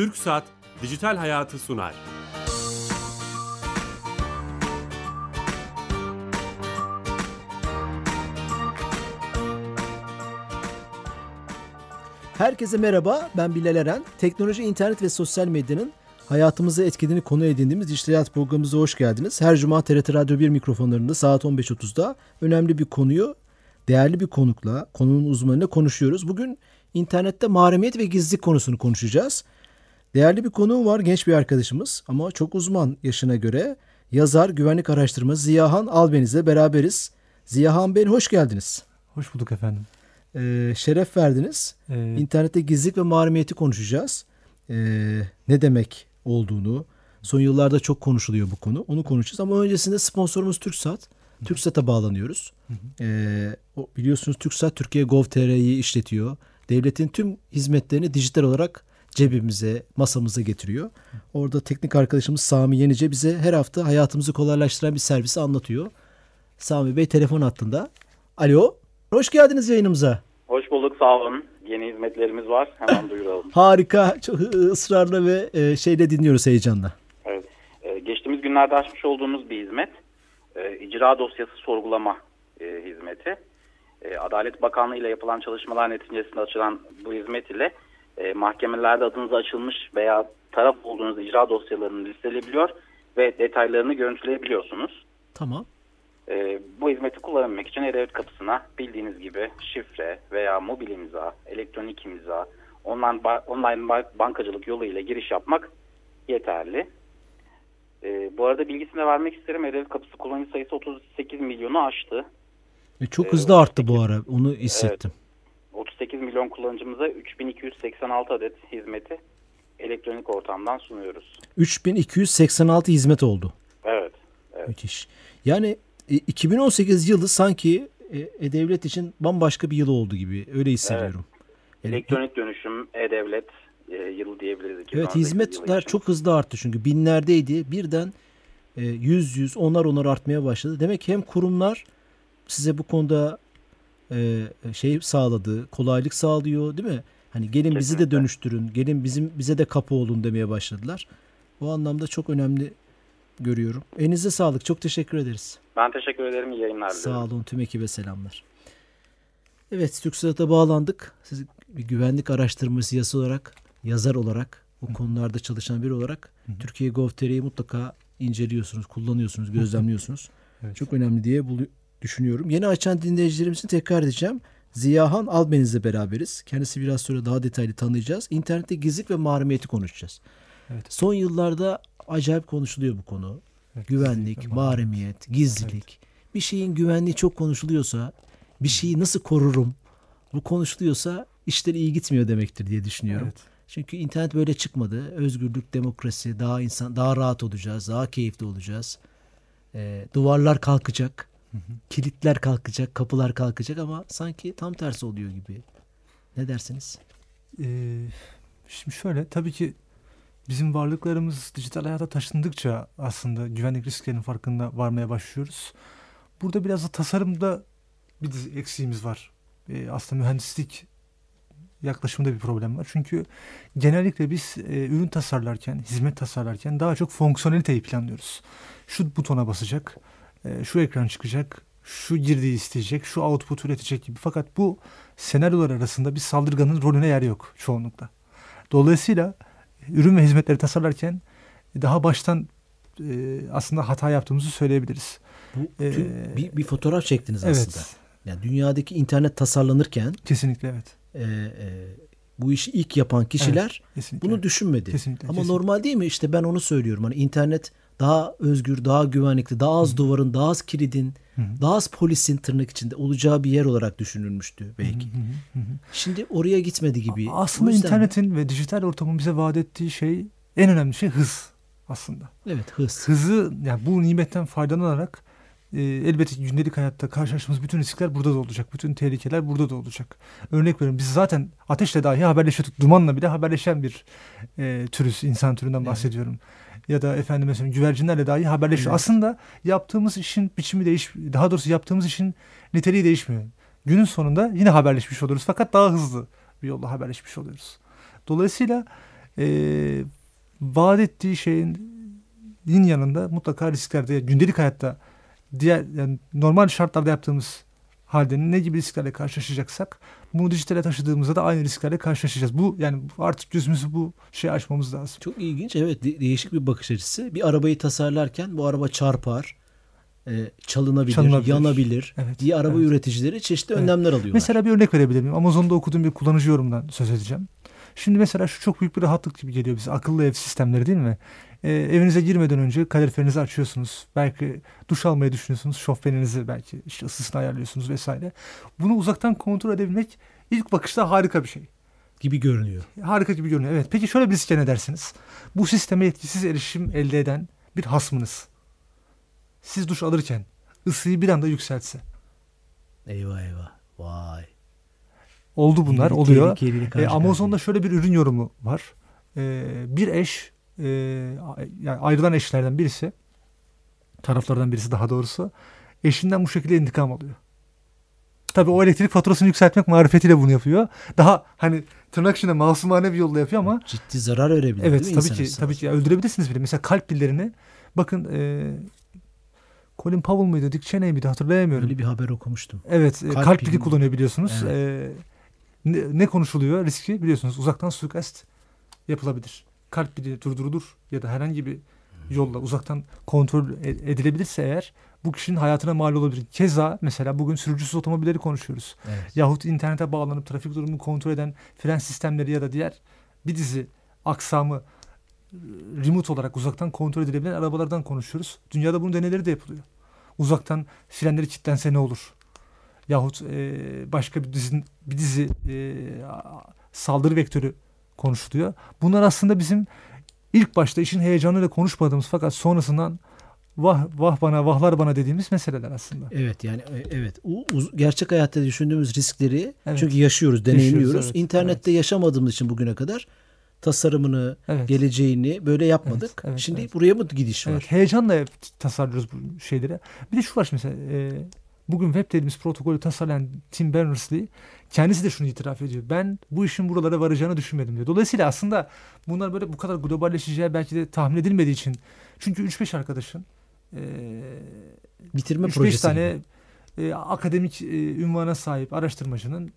Türk Saat Dijital Hayatı sunar. Herkese merhaba, ben Bilal Eren. Teknoloji, internet ve sosyal medyanın hayatımızı etkilediğini konu edindiğimiz Dijital Hayat programımıza hoş geldiniz. Her cuma TRT Radyo 1 mikrofonlarında saat 15.30'da önemli bir konuyu değerli bir konukla, konunun uzmanıyla konuşuyoruz. Bugün internette mahremiyet ve gizlilik konusunu konuşacağız. Değerli bir konuğum var, genç bir arkadaşımız ama çok uzman yaşına göre. Yazar, güvenlik araştırması Ziyahan Albeniz'le beraberiz. Ziyahan Bey hoş geldiniz. Hoş bulduk efendim. Ee, şeref verdiniz. Ee, İnternette gizlilik ve mahremiyeti konuşacağız. Ee, ne demek olduğunu, son yıllarda çok konuşuluyor bu konu. Onu konuşacağız ama öncesinde sponsorumuz TürkSat. TürkSat'a bağlanıyoruz. Ee, biliyorsunuz TürkSat Türkiye Gov.tr'yi işletiyor. Devletin tüm hizmetlerini dijital olarak cebimize, masamıza getiriyor. Orada teknik arkadaşımız Sami Yenice bize her hafta hayatımızı kolaylaştıran bir servisi anlatıyor. Sami Bey telefon hattında. Alo, hoş geldiniz yayınımıza. Hoş bulduk, sağ olun. Yeni hizmetlerimiz var, hemen duyuralım. Harika, çok ısrarla ve e, şeyle dinliyoruz heyecanla. Evet, e, geçtiğimiz günlerde açmış olduğumuz bir hizmet. E, icra dosyası sorgulama hizmeti. Adalet Bakanlığı ile yapılan çalışmalar neticesinde açılan bu hizmet ile e, mahkemelerde adınız açılmış veya taraf olduğunuz icra dosyalarını listeleyebiliyor ve detaylarını görüntüleyebiliyorsunuz. Tamam. E, bu hizmeti kullanabilmek için e-devlet kapısına bildiğiniz gibi şifre veya mobil imza, elektronik imza, online, ba online bankacılık yolu ile giriş yapmak yeterli. E, bu arada bilgisini vermek isterim. E-devlet kapısı kullanıcı sayısı 38 milyonu aştı. E, çok ee, hızlı arttı bu ara. Onu hissettim. Evet, 38 milyon kullanıcımıza 3286 adet hizmeti elektronik ortamdan sunuyoruz. 3286 hizmet oldu. Evet. evet. Müthiş. Yani 2018 yılı sanki e-devlet için bambaşka bir yıl oldu gibi. Öyle hissediyorum. Evet. Elektronik dönüşüm, e-devlet e, yılı diyebiliriz. Evet hizmetler çok hızlı arttı çünkü binlerdeydi. Birden e, yüz yüz onlar onlar artmaya başladı. Demek ki hem kurumlar size bu konuda e, şey sağladı, kolaylık sağlıyor değil mi? Hani gelin Kesinlikle. bizi de dönüştürün, gelin bizim bize de kapı olun demeye başladılar. Bu anlamda çok önemli görüyorum. Elinize sağlık. Çok teşekkür ederiz. Ben teşekkür ederim. İyi yayınlar Sağ olun. Tüm ekibe selamlar. Evet, TürkSat'a bağlandık. Siz bir güvenlik araştırması yazı olarak, yazar olarak, o konularda çalışan biri olarak Hı. Türkiye Gov.tr'yi mutlaka inceliyorsunuz, kullanıyorsunuz, gözlemliyorsunuz. Evet. Çok önemli diye düşünüyorum. Yeni açan dinleyicilerimizin tekrar edeceğim. Ziyahan Albeniz'le beraberiz. Kendisi biraz sonra daha detaylı tanıyacağız. İnternette gizlilik ve mahremiyeti konuşacağız. Evet. Son yıllarda acayip konuşuluyor bu konu. Evet, Güvenlik, mahremiyet, gizlilik. Evet. Bir şeyin güvenliği çok konuşuluyorsa, bir şeyi nasıl korurum bu konuşuluyorsa işleri iyi gitmiyor demektir diye düşünüyorum. Evet. Çünkü internet böyle çıkmadı. Özgürlük, demokrasi, daha insan, daha rahat olacağız, daha keyifli olacağız. Ee, duvarlar kalkacak, hı kilitler kalkacak, kapılar kalkacak ama sanki tam tersi oluyor gibi. Ne dersiniz? Ee, şimdi şöyle, tabii ki bizim varlıklarımız dijital hayata taşındıkça aslında güvenlik risklerinin farkında varmaya başlıyoruz. Burada biraz da tasarımda bir eksiğimiz var. Ee, aslında mühendislik yaklaşımında bir problem var. Çünkü genellikle biz e, ürün tasarlarken, hizmet tasarlarken daha çok fonksiyoneliteyi planlıyoruz. Şu butona basacak, e, şu ekran çıkacak, şu girdiği isteyecek, şu output üretecek gibi. Fakat bu senaryolar arasında bir saldırganın rolüne yer yok çoğunlukla. Dolayısıyla ürün ve hizmetleri tasarlarken daha baştan e, aslında hata yaptığımızı söyleyebiliriz. Bu, ee, bir, bir fotoğraf çektiniz evet. aslında. Yani dünyadaki internet tasarlanırken kesinlikle evet. E, e, bu işi ilk yapan kişiler evet, bunu düşünmedi. Kesinlikle, Ama kesinlikle. normal değil mi? İşte ben onu söylüyorum. Hani internet daha özgür, daha güvenlikli, daha az Hı. duvarın, daha az kilidin, Hı. daha az polisin tırnak içinde olacağı bir yer olarak düşünülmüştü belki. Hı. Hı. Hı. Şimdi oraya gitmedi gibi. Aslında yüzden... internetin ve dijital ortamın bize vaat ettiği şey en önemli şey hız aslında. Evet hız. Hızı yani bu nimetten faydalanarak e, elbette gündelik hayatta karşılaştığımız bütün riskler burada da olacak. Bütün tehlikeler burada da olacak. Örnek veriyorum biz zaten ateşle dahi haberleşiyorduk. Dumanla bile haberleşen bir e, türüz. insan türünden bahsediyorum. Evet. Ya da efendim mesela güvercinlerle dahi haberleşiyor. Evet. Aslında yaptığımız işin biçimi değiş daha doğrusu yaptığımız işin niteliği değişmiyor. Günün sonunda yine haberleşmiş oluruz fakat daha hızlı bir yolla haberleşmiş oluyoruz. Dolayısıyla e, vaat ettiği şeyin yanında mutlaka risklerde gündelik hayatta diğer yani normal şartlarda yaptığımız halde ne gibi risklerle karşılaşacaksak bunu dijitale taşıdığımızda da aynı risklerle karşılaşacağız. Bu yani artık gözümüzü bu şey açmamız lazım. Çok ilginç. Evet de- değişik bir bakış açısı. Bir arabayı tasarlarken bu araba çarpar, e, çalınabilir, Çalınabilir. yanabilir Evet, diye araba evet. üreticileri çeşitli Evet. önlemler alıyorlar. Mesela bir örnek verebilir miyim? Amazon'da okuduğum bir kullanıcı yorumdan söz edeceğim. Şimdi mesela şu çok büyük bir rahatlık gibi geliyor bize. Akıllı ev sistemleri değil mi? Ee, evinize girmeden önce kaloriferinizi açıyorsunuz. Belki duş almayı düşünüyorsunuz. Şofbeninizi belki işte ısısını ayarlıyorsunuz vesaire. Bunu uzaktan kontrol edebilmek ilk bakışta harika bir şey. gibi görünüyor. Harika gibi görünüyor. Evet. Peki şöyle bir riske ne dersiniz? Bu sisteme etkisiz erişim elde eden bir hasmınız. Siz duş alırken ısıyı bir anda yükseltse. Eyvah eyvah. Vay. Oldu bunlar oluyor. E, Amazon'da şöyle bir ürün yorumu var. E, bir eş e, yani ayrılan eşlerden birisi taraflardan birisi daha doğrusu eşinden bu şekilde intikam alıyor. Tabii o elektrik faturasını yükseltmek marifetiyle bunu yapıyor. Daha hani tırnak içinde masumane bir yolla yapıyor ama ciddi zarar verebilir. evet tabii ki tabii ki öldürebilirsiniz bile. Mesela kalp pillerini bakın e, Colin Powell mıydı, Dick Cheney miydi hatırlayamıyorum. Öyle bir haber okumuştum. Evet, e, Kalp kalp, pili kullanıyor biliyorsunuz. Evet. E, ne, ne konuşuluyor? Riski biliyorsunuz. Uzaktan suikast yapılabilir. Kalp pili durdurulur ya da herhangi bir yolla uzaktan kontrol e- edilebilirse eğer bu kişinin hayatına mal olabilir. Keza mesela bugün sürücüsüz otomobilleri konuşuyoruz. Evet. Yahut internete bağlanıp trafik durumunu kontrol eden fren sistemleri ya da diğer bir dizi aksamı e, remote olarak uzaktan kontrol edilebilen arabalardan konuşuyoruz. Dünyada bunun deneyleri de yapılıyor. Uzaktan frenleri kilitlense ne olur? Yahut e, başka bir dizi, bir dizi e, saldırı vektörü konuşuluyor. Bunlar aslında bizim ilk başta işin heyecanıyla konuşmadığımız fakat sonrasından vah vah bana vahlar bana dediğimiz meseleler aslında. Evet yani e, evet uz- gerçek hayatta düşündüğümüz riskleri Evet. çünkü yaşıyoruz, deneyimliyoruz. Yaşıyoruz, evet, İnternette yaşamadığımız için bugüne kadar tasarımını, Evet. geleceğini böyle yapmadık. Evet, evet, Şimdi evet. buraya mı gidiş var? Evet, heyecanla tasarlıyoruz bu şeyleri. Bir de şu var mesela e, bugün web dediğimiz protokolü tasarlayan Tim Berners-Lee kendisi de şunu itiraf ediyor. Ben bu işin buralara varacağını düşünmedim diyor. Dolayısıyla aslında bunlar böyle bu kadar globalleşeceği belki de tahmin edilmediği için çünkü 3-5 arkadaşın e, Bitirme 3-5 projesi tane e, akademik e, ünvana sahip araştırmacının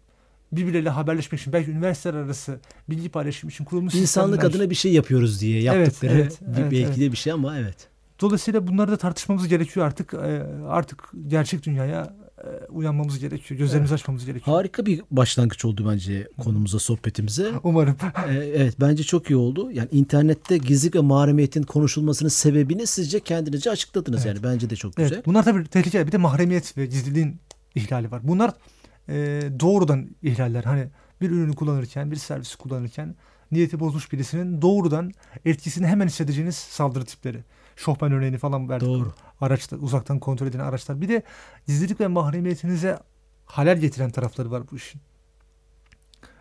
birbirleriyle haberleşmek için belki üniversiteler arası bilgi paylaşım için kurulmuş İnsanlık sistemler. adına bir şey yapıyoruz diye yaptıkları evet, bir- evet, belki evet. de bir şey ama evet. Dolayısıyla bunları da tartışmamız gerekiyor artık. Ee, artık gerçek dünyaya e, uyanmamız gerekiyor. Gözlerimizi açmamız gerekiyor. Harika bir başlangıç oldu bence konumuza, sohbetimize. Umarım. Ee, evet bence çok iyi oldu. Yani internette gizlilik ve mahremiyetin konuşulmasının sebebini sizce kendinizce açıkladınız. Evet. Yani bence de çok Evet, güzel. bunlar tabii tehlikeli. Bir de mahremiyet ve gizliliğin ihlali var. Bunlar e, doğrudan ihlaller. Hani bir ürünü kullanırken, bir servisi kullanırken niyeti bozmuş birisinin doğrudan etkisini hemen hissedeceğiniz saldırı tipleri. Şofben örneğini falan verdik. Doğru. Araçlar, uzaktan kontrol edilen araçlar. Bir de gizlilik ve mahremiyetinize halel getiren tarafları var bu işin.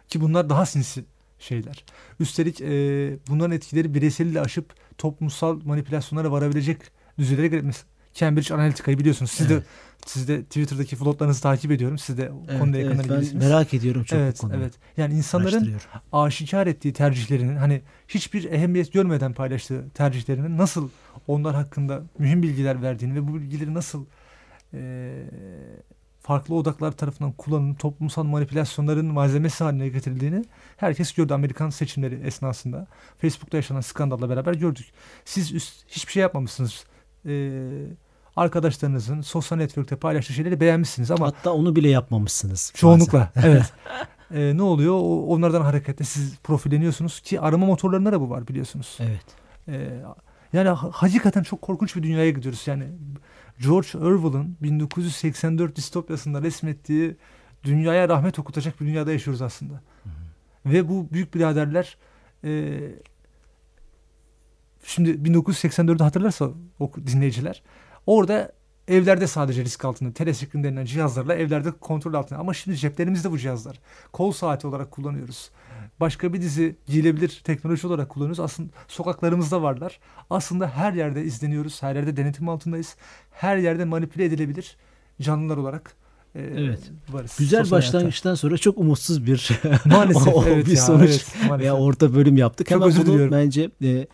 Ki bunlar daha sinsi şeyler. Üstelik e, bunların etkileri bireyseliyle aşıp toplumsal manipülasyonlara varabilecek düzeylere gelmesi. Cambridge Analytica'yı biliyorsunuz. Siz de Evet. Siz de Twitter'daki flotlarınızı takip ediyorum. Siz de Evet, konuda evet, yakından ben ilgilisiniz. merak ediyorum çok evet, bu konuyu. evet. Yani insanların aşikar ettiği tercihlerinin hani hiçbir ehemmiyet görmeden paylaştığı tercihlerinin nasıl onlar hakkında mühim bilgiler verdiğini ve bu bilgileri nasıl eee, farklı odaklar tarafından kullanılıp toplumsal manipülasyonların malzemesi haline getirildiğini herkes gördü Amerikan seçimleri esnasında. Facebook'ta yaşanan skandalla beraber gördük. Siz üst, hiçbir şey yapmamışsınız. Eee, arkadaşlarınızın sosyal network'te paylaştığı şeyleri beğenmişsiniz ama Hatta onu bile yapmamışsınız. Çoğunlukla evet. Ee, ne oluyor? O- onlardan hareketle siz profilleniyorsunuz ki arama motorlarında da bu var biliyorsunuz. bazen. Evet. Ee, yani ha- hakikaten çok korkunç bir dünyaya gidiyoruz. Yani George Orwell'ın 1984 distopyasında resmettiği dünyaya rahmet okutacak bir dünyada yaşıyoruz aslında. Ve bu büyük biraderler e, şimdi 1984'ü hatırlarsa o dinleyiciler orada evlerde sadece risk altında teleskrin denilen cihazlarla evlerde kontrol altında ama şimdi ceplerimizde bu cihazlar kol saati olarak kullanıyoruz başka bir dizi giyilebilir teknoloji olarak kullanıyoruz aslında sokaklarımızda varlar aslında her yerde izleniyoruz her yerde denetim altındayız her yerde manipüle edilebilir canlılar olarak e, Evet. varız. Güzel sosyal başlangıçtan sonra çok umutsuz bir. Maalesef o evet bir ya, sonuç evet, maalesef. veya orta bölüm yaptık. Çok Hemen özür bunu diliyorum. bence e, e,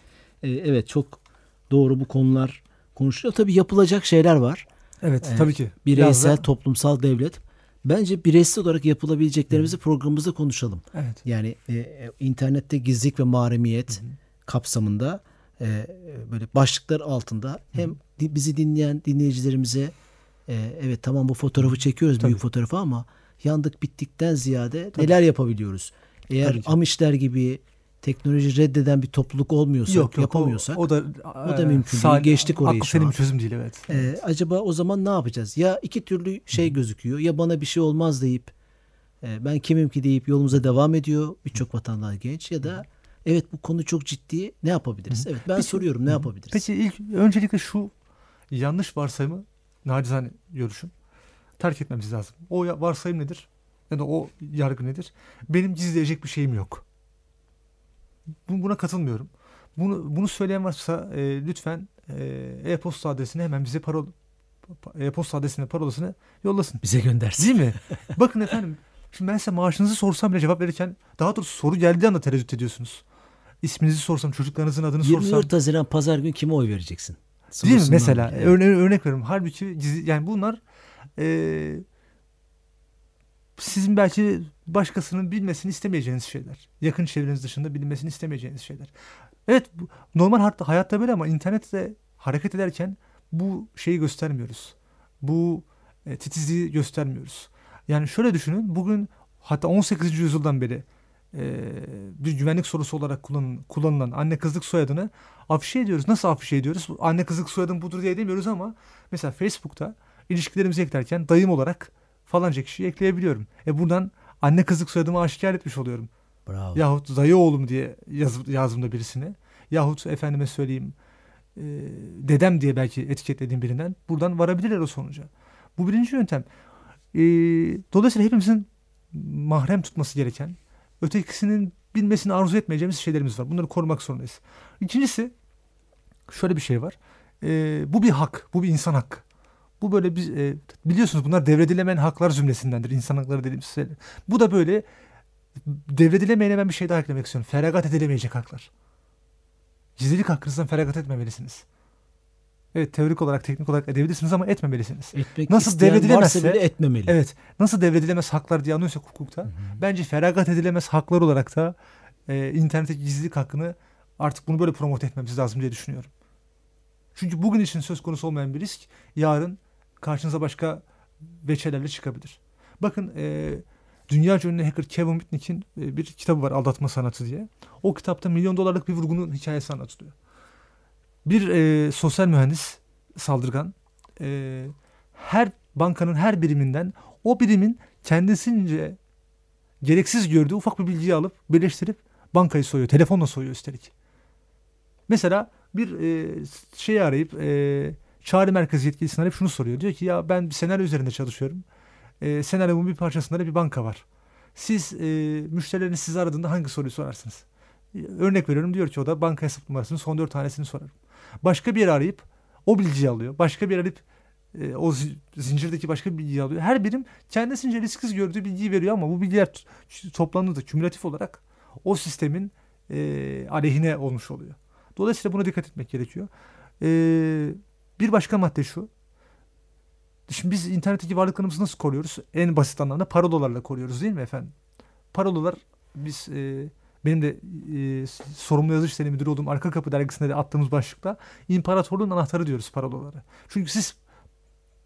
evet çok doğru bu konular konuşuluyor. Tabii yapılacak şeyler var. Evet Evet. tabii ki. Biraz Bireysel, da- toplumsal devlet. Bence bireysel olarak yapılabileceklerimizi programımızda konuşalım. evet. Yani e, e, internette gizlilik ve mahremiyet kapsamında e, e, böyle başlıklar altında hem di- bizi dinleyen dinleyicilerimize e, evet tamam bu fotoğrafı çekiyoruz büyük Tabii. fotoğrafı ama yandık bittikten ziyade neler yapabiliyoruz? Eğer Tabii. Amişler gibi teknoloji reddeden bir topluluk olmuyorsak, Yok yok yapamıyorsak o, o da, o da mümkün değil. Geçtik orayı şu senin an. bir çözüm değil evet. e, acaba o zaman ne yapacağız? Ya iki türlü şey gözüküyor ya bana bir şey olmaz deyip e, ben kimim ki deyip yolumuza devam ediyor birçok vatandaş genç ya da evet bu konu çok ciddi ne yapabiliriz? Evet ben Peki- soruyorum ne yapabiliriz? Peki ilk öncelikle şu yanlış varsayımı nacizane görüşüm terk etmemiz lazım. O varsayım nedir? Ya da o yargı nedir? Benim gizleyecek bir şeyim yok. Bu- Buna katılmıyorum. Bunu bunu söyleyen varsa e, lütfen e, e-posta adresini hemen bize parol e-posta adresine parolasını yollasın. Bize göndersin. Değil mi? Bakın efendim. Şimdi ben size maaşınızı sorsam bile cevap verirken daha doğrusu soru geldiği anda tereddüt ediyorsunuz. İsminizi sorsam, çocuklarınızın adını sorsam. 24 Haziran pazar günü kime oy vereceksin? Değil mi mesela? Örne örnek veriyorum. Halbuki yani bunlar eee, sizin belki başkasının bilmesini istemeyeceğiniz şeyler. Yakın çevreniz dışında bilinmesini istemeyeceğiniz şeyler. Evet normal hayatta, böyle ama internette hareket ederken bu şeyi göstermiyoruz. Bu e, titizliği göstermiyoruz. Yani şöyle düşünün. Bugün hatta 18. yüzyıldan beri e, bir güvenlik sorusu olarak kullanılan, kullanılan anne kızlık soyadını afişe ediyoruz. Nasıl afişe ediyoruz? Anne kızlık soyadım budur diye demiyoruz ama mesela Facebook'ta ilişkilerimizi eklerken dayım olarak falanca kişiyi ekleyebiliyorum. E buradan anne kızlık soyadımı aşikar etmiş oluyorum. Bravo. Yahut dayı oğlum diye yaz, yazdığımda birisine. Yahut efendime söyleyeyim e, dedem diye belki etiketlediğim birinden buradan varabilirler o sonuca. Bu birinci yöntem. E, dolayısıyla hepimizin mahrem tutması gereken, ötekisinin bilmesini arzu etmeyeceğimiz şeylerimiz var. Bunları korumak zorundayız. İkincisi şöyle bir şey var. E, bu bir hak. Bu bir insan hakkı. Bu böyle biz e, biliyorsunuz bunlar devredilemeyen haklar cümlesindendir. İnsan hakları dediğimiz şeyler. Bu da böyle devredilemeyene ben bir şey daha eklemek istiyorum. Feragat edilemeyecek haklar. Gizlilik hakkınızdan feragat etmemelisiniz. Evet teorik olarak, teknik olarak edebilirsiniz ama etmemelisiniz. Etmek Nasıl devredilemezse- bile etmemeli. Evet. Nasıl devredilemez haklar diye anlıyorsak hukukta, bence feragat edilemez haklar olarak da e, internetteki gizlilik hakkını artık bunu böyle promote etmemiz lazım diye düşünüyorum. Çünkü bugün için söz konusu olmayan bir risk yarın karşınıza başka veçelerle çıkabilir. Bakın e, dünya ünlü hacker Kevin Mitnick'in e, bir kitabı var Aldatma Sanatı diye. O kitapta milyon dolarlık bir vurgunun hikayesi anlatılıyor. Bir e, sosyal mühendis saldırgan e, her bankanın her biriminden o birimin kendisince gereksiz gördüğü ufak bir bilgiyi alıp birleştirip bankayı soyuyor. Telefonla soyuyor üstelik. Mesela bir e, şeyi arayıp e, çağrı merkezi yetkilisini arayıp şunu soruyor. Diyor ki ya ben bir senaryo üzerinde çalışıyorum. E, senaryomun bir parçasında da bir banka var. Siz e, müşterileriniz sizi aradığında hangi soruyu sorarsınız? E, Örnek veriyorum diyor ki o da banka hesap numarasının son dört tanesini sorarım. Başka bir arayıp o bilgiyi alıyor. Başka bir arayıp e, o zi- zincirdeki başka bir bilgiyi alıyor. Her birim kendisince risksiz gördüğü bilgiyi veriyor ama bu bilgiler toplandığında kümülatif olarak o sistemin e, aleyhine olmuş oluyor. Dolayısıyla buna dikkat etmek gerekiyor. E, bir başka madde şu. Şimdi biz internetteki varlıklarımızı nasıl koruyoruz? En basit anlamda parolalarla koruyoruz değil mi efendim? Parolalar biz e, benim de e, sorumlu yazı işleri müdürü olduğum Arka Kapı dergisinde de attığımız başlıkta imparatorluğun anahtarı diyoruz parolalara. Çünkü siz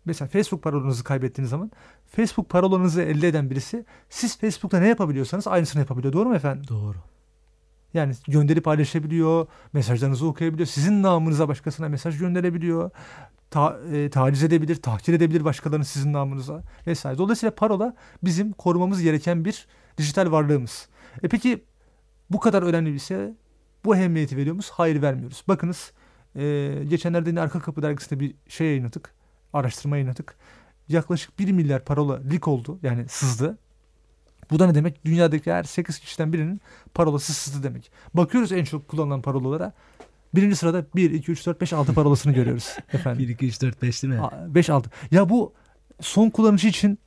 mesela Facebook parolanızı kaybettiğiniz zaman Facebook parolanızı elde eden birisi siz Facebook'ta ne yapabiliyorsanız aynısını yapabiliyor. Doğru mu efendim? Doğru. Yani gönderip paylaşabiliyor, mesajlarınızı okuyabiliyor, sizin namınıza başkasına mesaj gönderebiliyor, ta, e, taciz edebilir, tahkir edebilir başkalarını sizin namınıza vesaire. Dolayısıyla parola bizim korumamız gereken bir dijital varlığımız. E peki bu kadar önemli bir şey bu ehemmiyeti veriyor muyuz? Hayır vermiyoruz. Bakınız e, geçenlerde yine Arka Kapı dergisinde bir şey yayınladık, araştırma yayınladık. Yaklaşık 1 milyar parola leak oldu yani sızdı. Bu da ne demek? Dünyadaki her 8 kişiden birinin parolası sızdı demek. Bakıyoruz en çok kullanılan parolalara. Birinci sırada 1, 2, 3, 4, 5, 6 parolasını görüyoruz. Efendim. 1, 2, 3, 4, 5 değil mi? 5, 6. Ya bu son kullanıcı için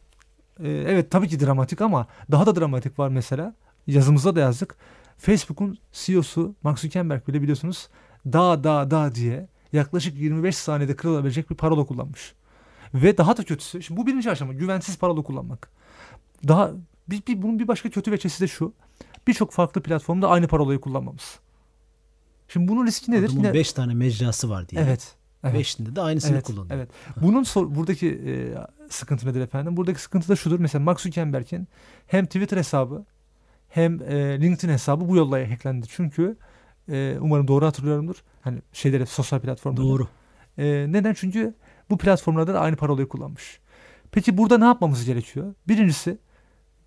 e, evet tabii ki dramatik ama daha da dramatik var mesela. Yazımızda da yazdık. Facebook'un CEO'su Mark Zuckerberg bile biliyorsunuz da da da diye yaklaşık 25 saniyede kırılabilecek bir parola kullanmış. Ve daha da kötüsü, şimdi bu birinci aşama güvensiz parola kullanmak. Daha bir, bir, bunun bir başka kötü veçesi de şu. Birçok farklı platformda aynı parolayı kullanmamız. Şimdi bunun riski nedir? Adamın 5 tane mecrası var diye. Evet. Evet. Beşinde de aynısını evet, kullanıyor. Evet. Bunun sor, buradaki e, sıkıntı nedir efendim? Buradaki sıkıntı da şudur. Mesela Mark Zuckerberg'in hem Twitter hesabı hem e, LinkedIn hesabı bu yolla hacklendi. Çünkü e, umarım doğru hatırlıyorumdur. Hani şeyleri sosyal platformlarda. Doğru. E, neden? Çünkü bu platformlarda da aynı parolayı kullanmış. Peki burada ne yapmamız gerekiyor? Birincisi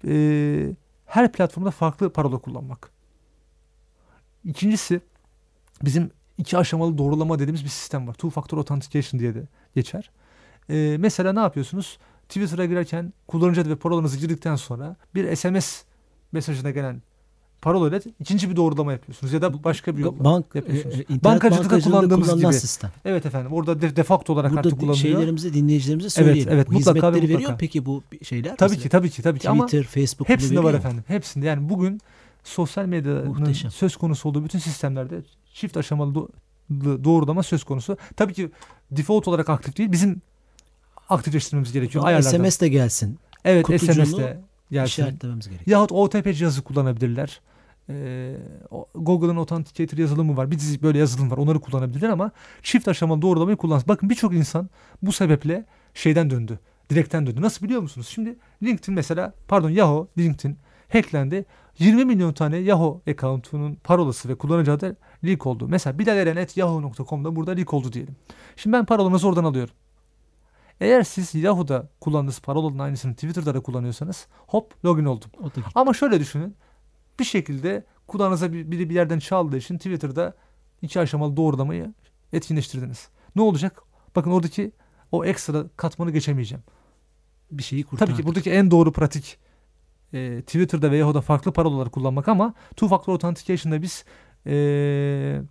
e, her platformda farklı parola kullanmak. İkincisi bizim iki aşamalı doğrulama dediğimiz bir sistem var. Two Factor Authentication diye de geçer. Ee, mesela ne yapıyorsunuz? Twitter'a girerken kullanıcı adı ve parolanızı girdikten sonra bir SMS mesajına gelen parolayla ikinci bir doğrulama yapıyorsunuz ya da başka bir Bank, yapıyorsunuz. e, internet Bankacılıkta bankacılığında kullandığımız gibi. sistem. Evet efendim orada de, defakto olarak Burada artık kullanılıyor. şeylerimize, dinleyicilerimize söyleyelim. evet, Bu mutlaka hizmetleri veriyor mutlaka. peki bu şeyler? Tabii Mesela ki tabii ki tabii ki ama Twitter, Facebook hepsinde var veriyor efendim. Hepsinde yani bugün sosyal medyanın Muhteşem. söz konusu olduğu bütün sistemlerde çift aşamalı do- doğrulama söz konusu. Tabii ki default olarak aktif değil. Bizim aktifleştirmemiz gerekiyor Ama ayarlardan. SMS de gelsin. evet kutucuğunu SMS'te gelsin. İşaretlememiz gerekiyor. Yahut OTP cihazı kullanabilirler. Ee, Google'ın Authenticator yazılımı var. Bir dizi böyle yazılım var. Onları kullanabilirler ama çift aşamalı doğrulamayı kullansın. Bakın birçok insan bu sebeple şeyden döndü. Direkten döndü. Nasıl biliyor musunuz? Şimdi LinkedIn mesela pardon Yahoo LinkedIn hacklendi. 20 milyon tane Yahoo account'unun parolası ve kullanıcı adı leak oldu. Mesela bilaleren.yahoo.com'da burada leak oldu diyelim. Şimdi ben parolanızı oradan alıyorum. Eğer siz Yahoo'da kullandığınız parolanın aynısını Twitter'da da kullanıyorsanız hop login oldum. Ama şöyle düşünün. Bir şekilde kulağınıza bir- biri bir yerden çaldığı için Twitter'da iki aşamalı doğrulamayı etkinleştirdiniz. Ne olacak? Bakın oradaki o ekstra katmanı geçemeyeceğim. bir şeyi kurtardık. Tabii ki buradaki en doğru pratik e, Twitter'da ve Yahoo'da farklı parolalar kullanmak ama two factor authentication'da biz e,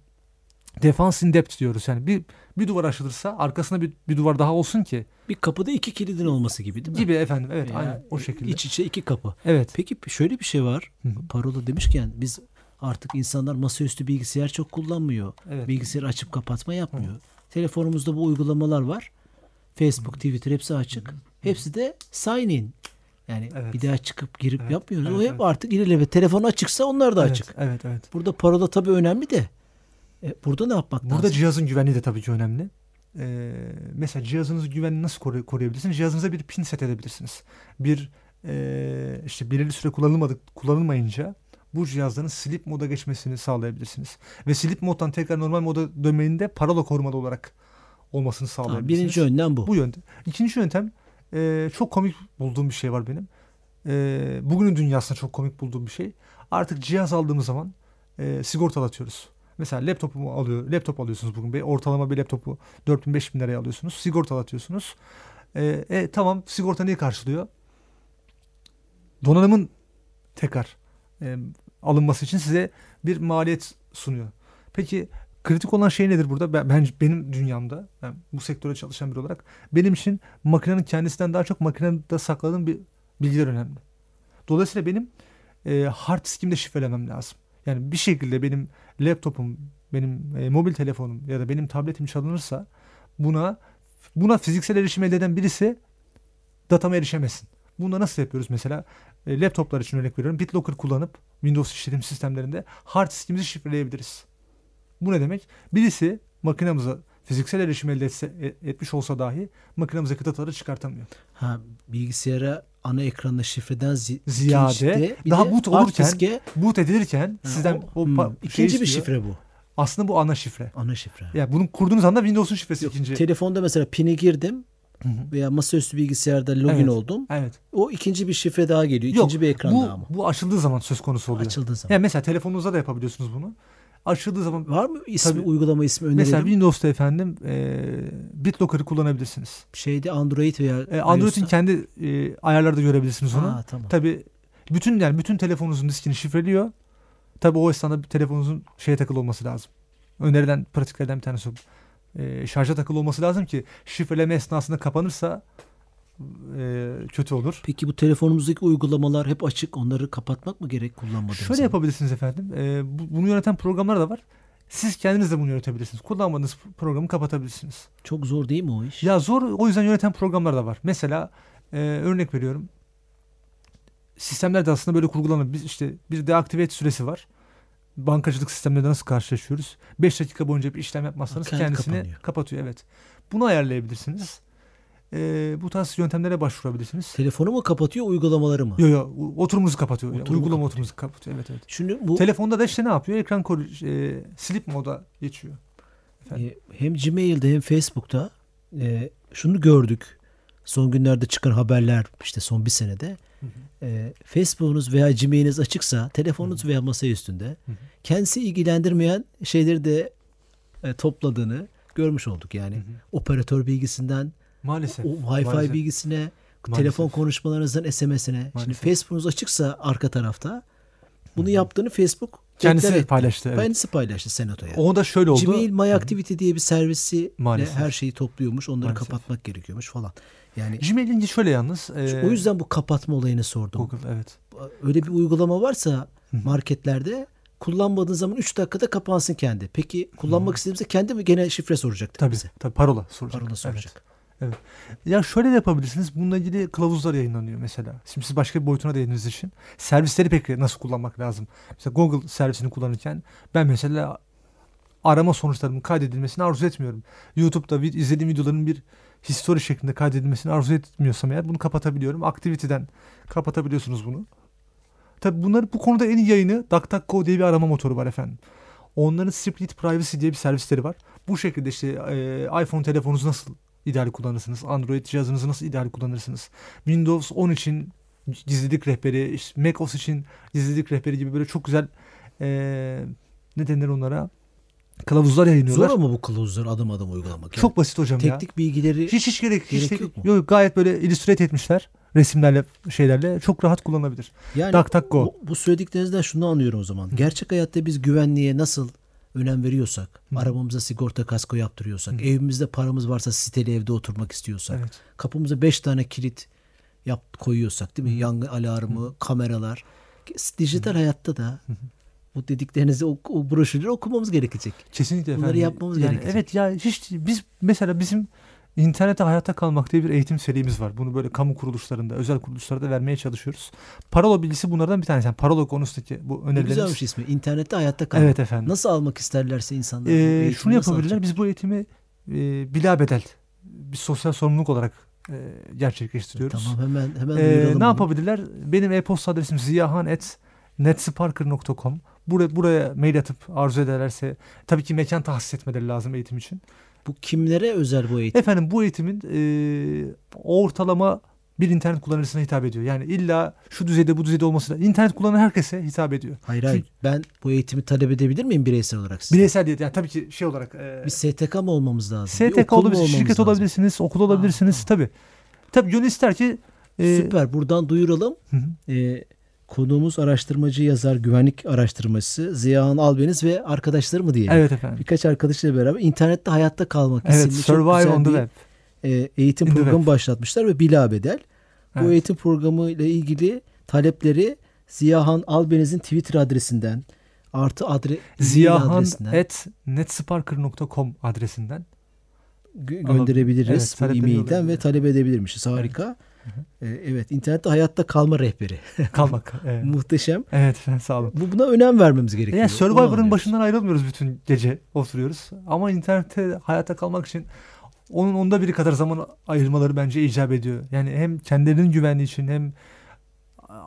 defense in depth diyoruz. Yani bir bir duvar aşılırsa arkasına bir, bir duvar daha olsun ki bir kapıda iki kilidin olması gibi değil mi? gibi efendim. Evet Veya aynen o şekilde. İç içe iki kapı. Evet. Peki şöyle bir şey var. Hı hı. Parola demişken biz artık insanlar masaüstü bilgisayar çok kullanmıyor. Evet. Bilgisayarı açıp kapatma yapmıyor. Telefonumuzda bu uygulamalar var. Facebook, Twitter hepsi açık. Hepsi de sign in. Yani Evet. bir daha çıkıp girip Evet, yapmıyoruz. evet, o hep evet. artık ilerleme. Telefon açıksa onlar da evet, açık. Evet evet. Burada parola tabii önemli de. E, burada ne yapmak Burada lazım? cihazın güvenliği de tabii ki önemli. Ee, mesela cihazınızın güvenliğini nasıl koru- koruyabilirsiniz? Cihazınıza bir pin set edebilirsiniz. Bir e, işte belirli süre kullanılmadık kullanılmayınca bu cihazların sleep moda geçmesini sağlayabilirsiniz. Ve sleep moddan tekrar normal moda dönmenin parola korumalı olarak olmasını sağlayabilirsiniz. birinci önlem bu. Bu yöntem. İkinci yöntem e, çok komik bulduğum bir şey var benim. E, bugünün dünyasında çok komik bulduğum bir şey. Artık cihaz aldığımız zaman e, sigortalatıyoruz. Mesela laptopumu alıyor, laptop alıyorsunuz bugün. Bir ortalama bir laptopu 4000-5000 liraya alıyorsunuz. Sigortalatıyorsunuz. E, e, tamam sigorta neyi karşılıyor? Donanımın tekrar e, alınması için size bir maliyet sunuyor. Peki kritik olan şey nedir burada? Ben, ben benim dünyamda, ben bu sektöre çalışan biri olarak benim için makinenin kendisinden daha çok makinede sakladığım bir bilgiler önemli. Dolayısıyla benim e, hard diskimde şifrelemem lazım. Yani bir şekilde benim laptopum, benim e, mobil telefonum ya da benim tabletim çalınırsa buna buna fiziksel erişim elde eden birisi datama erişemesin. Bunu nasıl yapıyoruz mesela? E, laptoplar için örnek veriyorum. BitLocker kullanıp Windows işletim sistemlerinde hard diskimizi şifreleyebiliriz. Bu ne demek? Birisi makinamıza fiziksel erişim elde etse, e- etmiş olsa dahi makinamızdaki dataları çıkartamıyor. Ha, bilgisayara ana ekranına şifreden zi- Ziyade bir daha boot olurken diske- Boot edilirken Ha, sizden o, hmm, pa- şey ikinci bir şifre bu. Aslında bu ana şifre. Ana şifre. Yani bunu kurduğunuz anda Windows'un şifresi Yok, ikinci. Telefonda mesela pini girdim Hı hı. veya masaüstü bilgisayarda login Evet. oldum. Evet. O ikinci bir şifre daha geliyor. Yok, İkinci bir ekran bu, daha mı? bu açıldığı zaman söz konusu oluyor. Açıldığı zaman. Yani mesela telefonunuzda da yapabiliyorsunuz bunu. Açıldığı zaman Var mı ismi Tabii. uygulama ismi önerelim? mesela Windows'ta efendim e, BitLocker'ı kullanabilirsiniz. Şeyde Android veya E, Android'in kendi e, ayarlarda görebilirsiniz onu. Ha, tamam. Tabii bütün yani bütün telefonunuzun diskini şifreliyor. Tabii o esnada telefonunuzun şeye takılı olması lazım. Önerilen pratiklerden bir tanesi o. E, şarja takılı olması lazım ki şifreleme esnasında kapanırsa e, kötü olur. Peki bu telefonumuzdaki uygulamalar hep açık. Onları kapatmak mı gerek kullanmadığımız Şöyle zaman? yapabilirsiniz efendim. E, bu- bunu yöneten programlar da var. Siz kendiniz de bunu yönetebilirsiniz. Kullanmadığınız programı kapatabilirsiniz. Çok zor değil mi o iş? Ya zor o yüzden yöneten programlar da var. Mesela e, örnek veriyorum. Sistemlerde aslında böyle kurgulanır. Biz işte bir deactivate süresi var. Bankacılık sistemlerinde nasıl karşılaşıyoruz? 5 dakika boyunca bir işlem yapmazsanız Kendi kendisini kapanıyor. kapatıyor. Evet. Bunu ayarlayabilirsiniz. E, bu tarz yöntemlere başvurabilirsiniz. Telefonu mu kapatıyor uygulamaları mı? Yo yo oturumunuzu kapatıyor. Oturumu uygulama kapatıyor. oturumuzu kapatıyor. Evet evet. Şimdi bu Telefonda da işte ne yapıyor? Ekran koru- e, sleep moda geçiyor. Efendim? e, hem Gmail'de hem Facebook'ta e, şunu gördük. Son günlerde çıkan haberler işte son bir senede. E, Facebook'unuz veya Gmail'iniz açıksa telefonunuz veya masa üstünde hı. kendisi ilgilendirmeyen şeyleri de e, topladığını görmüş olduk. Yani Hı hı. operatör bilgisinden Maalesef. o Wi-Fi Maalesef. bilgisine, Maalesef. telefon konuşmalarınızdan SMS'ine. Şimdi. Facebook'unuz açıksa arka tarafta bunu yaptığını Facebook Kendisi etti. paylaştı. Evet. Kendisi paylaştı senatoya. O da şöyle oldu. Gmail My Activity diye bir servisi her şeyi topluyormuş. Onları Maalesef. kapatmak gerekiyormuş falan. Yani Gmail'in şöyle yalnız. e, o yüzden bu kapatma olayını sordum. Google evet. Öyle bir uygulama varsa marketlerde kullanmadığın zaman 3 dakikada kapansın kendi. Peki kullanmak istediğimizde kendi mi gene şifre soracaktır Tabii, bize? tabii parola soracak. Parola Evet. Soracak. Ya şöyle de yapabilirsiniz. Bununla ilgili kılavuzlar yayınlanıyor mesela. Şimdi siz başka bir boyutuna değindiğiniz için. Servisleri peki nasıl kullanmak lazım? Mesela Google servisini kullanırken ben mesela arama sonuçlarımın kaydedilmesini arzu etmiyorum. YouTube'da vid- izlediğim videoların bir history şeklinde kaydedilmesini arzu etmiyorsam eğer bunu kapatabiliyorum. Activity'den kapatabiliyorsunuz bunu. Tabii bunları bu konuda en iyi yayını DuckDuckGo diye bir arama motoru var efendim. Onların Split Privacy diye bir servisleri var. Bu şekilde işte e, iPhone telefonunuzu nasıl ideal kullanırsınız? Android cihazınızı nasıl ideal kullanırsınız? Windows 10 için gizlilik rehberi, işte Mac OS için gizlilik rehberi gibi böyle çok güzel e, ne denir onlara? Kılavuzlar yayınlıyorlar. Zor ama bu kılavuzları adım adım uygulamak. Yani Çok basit hocam ya. teknik bilgileri Hiç hiç gerek, hiç Gerek gerek yok mu? Yok, gayet böyle illustrate etmişler. Resimlerle şeylerle çok rahat kullanılabilir. yani DuckDuckGo. bu, bu söylediklerinizden şunu anlıyorum o zaman. Gerçek hayatta biz güvenliğe nasıl önem veriyorsak, Hı. arabamıza sigorta kasko yaptırıyorsak, Hı. evimizde paramız varsa siteli evde oturmak istiyorsak, Evet. kapımıza 5 tane kilit yap koyuyorsak değil mi? Yangın alarmı, kameralar. Dijital hayatta da bu dediklerinizi o, o broşürleri okumamız gerekecek. Kesinlikle Bunları efendim. yapmamız yani gerekecek. Evet ya hiç biz mesela bizim internete hayatta kalmak diye bir eğitim serimiz var. Bunu böyle kamu kuruluşlarında, özel kuruluşlarda vermeye çalışıyoruz. Parola bilgisi bunlardan bir tanesi. Yani parola konusundaki bu Ne önerilerimiz. güzelmiş ismi. İnternette hayatta kalmak. Evet efendim. Nasıl almak isterlerse insanlar. Ee, şunu yapabilirler. Biz bu eğitimi e, bilabedel bir sosyal sorumluluk olarak e, gerçekleştiriyoruz. Tamam hemen hemen Ee, ne bunu. yapabilirler? Benim e-posta adresim ziyahan.netsparker.com Buraya, buraya mail atıp arzu ederlerse tabii ki mekan tahsis etmeleri lazım eğitim için. Bu kimlere özel bu eğitim? Efendim bu eğitimin e, ortalama bir internet kullanıcısına hitap ediyor. Yani illa şu düzeyde bu düzeyde olması da internet kullanan herkese hitap ediyor. Hayır hayır. Ben bu eğitimi talep edebilir miyim bireysel olarak size? Bireysel değil yani tabii ki şey olarak e, Bir STK mı olmamız lazım? STK okul mu olabilir, olmamız şirket lazım? olabilirsiniz, okul olabilirsiniz tabii. Tabii gönül ister ki e, Süper. Buradan duyuralım. Hı hı. Ee, konuğumuz araştırmacı yazar, güvenlik araştırmacısı Ziyahan Albeniz ve arkadaşları mı diyelim? Evet efendim. Birkaç arkadaşıyla beraber internette hayatta kalmak Evet, isimli Survive on the bir Web. e, eğitim In programı başlatmışlar ve bilabedel. Bu Evet. eğitim programı ile ilgili talepleri Ziyahan Albeniz'in Twitter adresinden artı adre Ziyahan adresinden at netsparker.com adresinden. gönderebiliriz Evet, bu e-mailden ve talep edebilirmişiz. Harika. Ee, Evet, internette hayatta kalma rehberi. Kalmak. evet. Muhteşem. evet efendim sağ olun. Bu buna önem vermemiz gerekiyor. Yani Survivor'ın başından ayrılmıyoruz bütün gece oturuyoruz. Ama internette hayatta kalmak için onun onda biri kadar zaman ayırmaları bence icap ediyor. Yani hem kendilerinin güvenliği için hem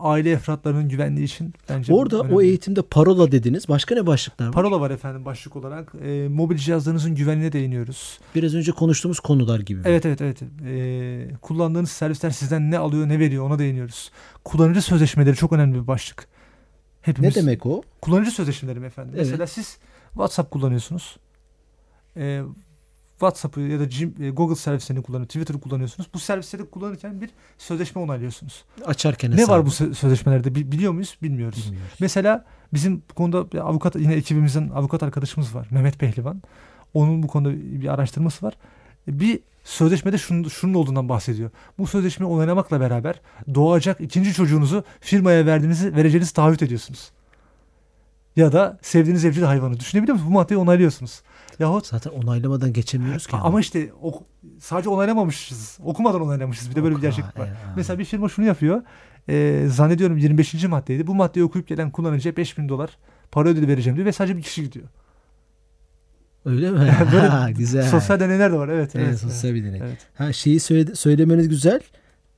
aile efratlarının güvenliği için bence Orada o eğitimde parola dediniz. Başka ne başlıklar var? Parola var efendim başlık olarak. Ee, mobil cihazlarınızın güvenliğine değiniyoruz. Biraz önce konuştuğumuz konular gibi. Evet evet evet. Ee, kullandığınız servisler sizden ne alıyor ne veriyor ona değiniyoruz. Kullanıcı sözleşmeleri çok önemli bir başlık. Ne Hepimiz demek o? Kullanıcı sözleşmeleri efendim? Evet. Mesela siz WhatsApp kullanıyorsunuz. Ee, WhatsApp'ı ya da e, Google servislerini kullanıyor, Twitter'ı kullanıyorsunuz. Bu servisleri kullanırken bir sözleşme onaylıyorsunuz. Açarken Ne hesabı. var bu sö- sözleşmelerde Bi- biliyor muyuz? Bilmiyoruz. Bilmiyoruz. Mesela bizim bu konuda avukat yine ekibimizin avukat arkadaşımız var. Mehmet Pehlivan. Onun bu konuda bir araştırması var. Bir sözleşmede şunun, şunun olduğundan bahsediyor. Bu sözleşmeyi onaylamakla beraber doğacak ikinci çocuğunuzu firmaya verdiğinizi vereceğinizi taahhüt ediyorsunuz. Ya da sevdiğiniz evcil hayvanı düşünebiliyor musunuz? Bu maddeyi onaylıyorsunuz. Yahut Zaten onaylamadan geçemiyoruz ki. ama işte ok- sadece onaylamamışız. Okumadan onaylamışız. Bir de böyle bir Oka, gerçeklik var. e, Mesela bir firma şunu yapıyor. Ee, zannediyorum 25. maddeydi. Bu maddeyi okuyup gelen kullanıcıya 5000 dolar para ödülü vereceğim diyor ve sadece bir kişi gidiyor. Öyle mi? Böyle Ha, güzel. Sosyal deneyler de var. Evet. Evet, evet, sosyal bir deney. evet. Ha, şeyi söyle, söylemeniz güzel.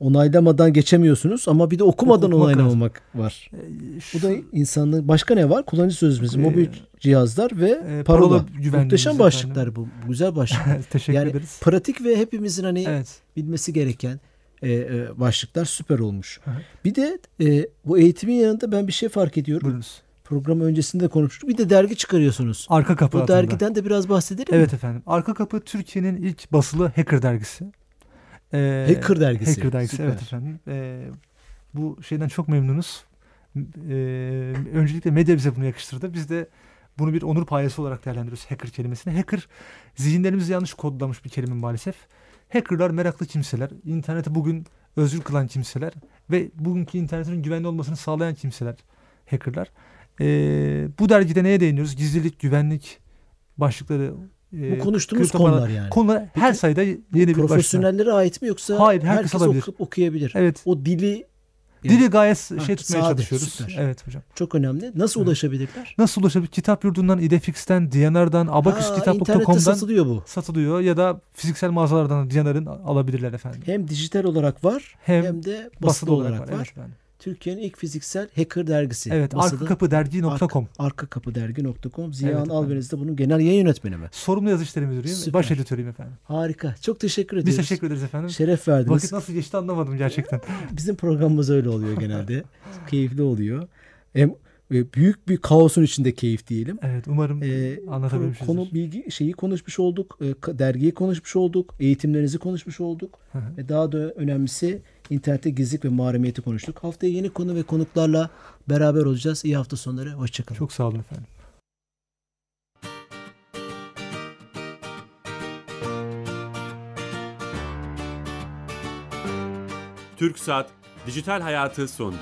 Onaylamadan geçemiyorsunuz ama bir de okumadan Okumak onaylamamak var. Ee, Bu şu- da insanlık. Başka ne var? Kullanıcı sözleşmesi, Ee, mobil cihazlar ve e, parola. parola Muhteşem efendim. başlıklar bu. Güzel başlıklar. Teşekkür yani ederiz. pratik ve hepimizin hani Evet. bilmesi gereken e, e, başlıklar süper olmuş. Hı. Bir de e, bu eğitimin yanında ben bir şey fark ediyorum. Buyurunuz. Program öncesinde konuştuk. Bir de dergi çıkarıyorsunuz. Arka kapı Bu dergiden de biraz bahsedelim mi? Evet efendim. Arka kapı Türkiye'nin ilk basılı hacker dergisi. Ee, Hacker dergisi. Hacker dergisi Süper. evet efendim. Ee, bu şeyden çok memnunuz. Ee, öncelikle medya bize bunu yakıştırdı. Biz de bunu bir onur payesi olarak değerlendiriyoruz hacker kelimesini. Hacker zihinlerimizi yanlış kodlamış bir kelime maalesef. Hackerlar meraklı kimseler. İnterneti bugün özgür kılan kimseler ve bugünkü internetin güvenli olmasını sağlayan kimseler hackerlar. Ee, bu dergide neye değiniyoruz? Gizlilik, güvenlik başlıkları. E, Bu konuştuğumuz konular yani. Konular her Peki, sayıda yeni bir başlık. Profesyonellere ait mi yoksa Hayır, herkes herkes alabilir. oku- okuyabilir? Evet. O dili yani Dili gayet şey Ha, tutmaya sade, çalışıyoruz. süper. Evet hocam. çok önemli. Nasıl Evet. ulaşabilirler? Nasıl ulaşabilir? Kitap yurdundan, idefix'ten, Diyanar'dan, abakuskitap.com'dan satılıyor bu. satılıyor ya da fiziksel mağazalardan Diyanar'ın alabilirler efendim. Hem dijital olarak var hem, Hem de basılı, Basılı olarak, var. Evet, efendim. Türkiye'nin ilk fiziksel hacker dergisi. evet Basılı arkakapıdergi.com arkakapıdergi.com. Ziya Evet Han efendim. Alveniz de bunun genel yayın yönetmeni mi? Sorumlu yazı işleri müdürüyüm. Süper. Baş editörüyüm efendim. Harika. Çok teşekkür Biz ediyoruz. teşekkür ederiz efendim. Şeref verdiniz. Vakit nasıl geçti anlamadım gerçekten. Bizim programımız öyle oluyor genelde. Keyifli oluyor. Hem büyük bir kaosun içinde keyif diyelim. Evet umarım Ee, anlatabilmişizdir. konu bilgi şeyi konuşmuş olduk, e, dergiyi konuşmuş olduk, eğitimlerinizi konuşmuş olduk Hı hı. ve daha da önemlisi internette gizlilik ve mahremiyeti konuştuk. Haftaya yeni konu ve konuklarla beraber olacağız. İyi hafta sonları. Hoşçakalın. Çok sağ olun efendim. Türk Saat Dijital Hayatı sondu.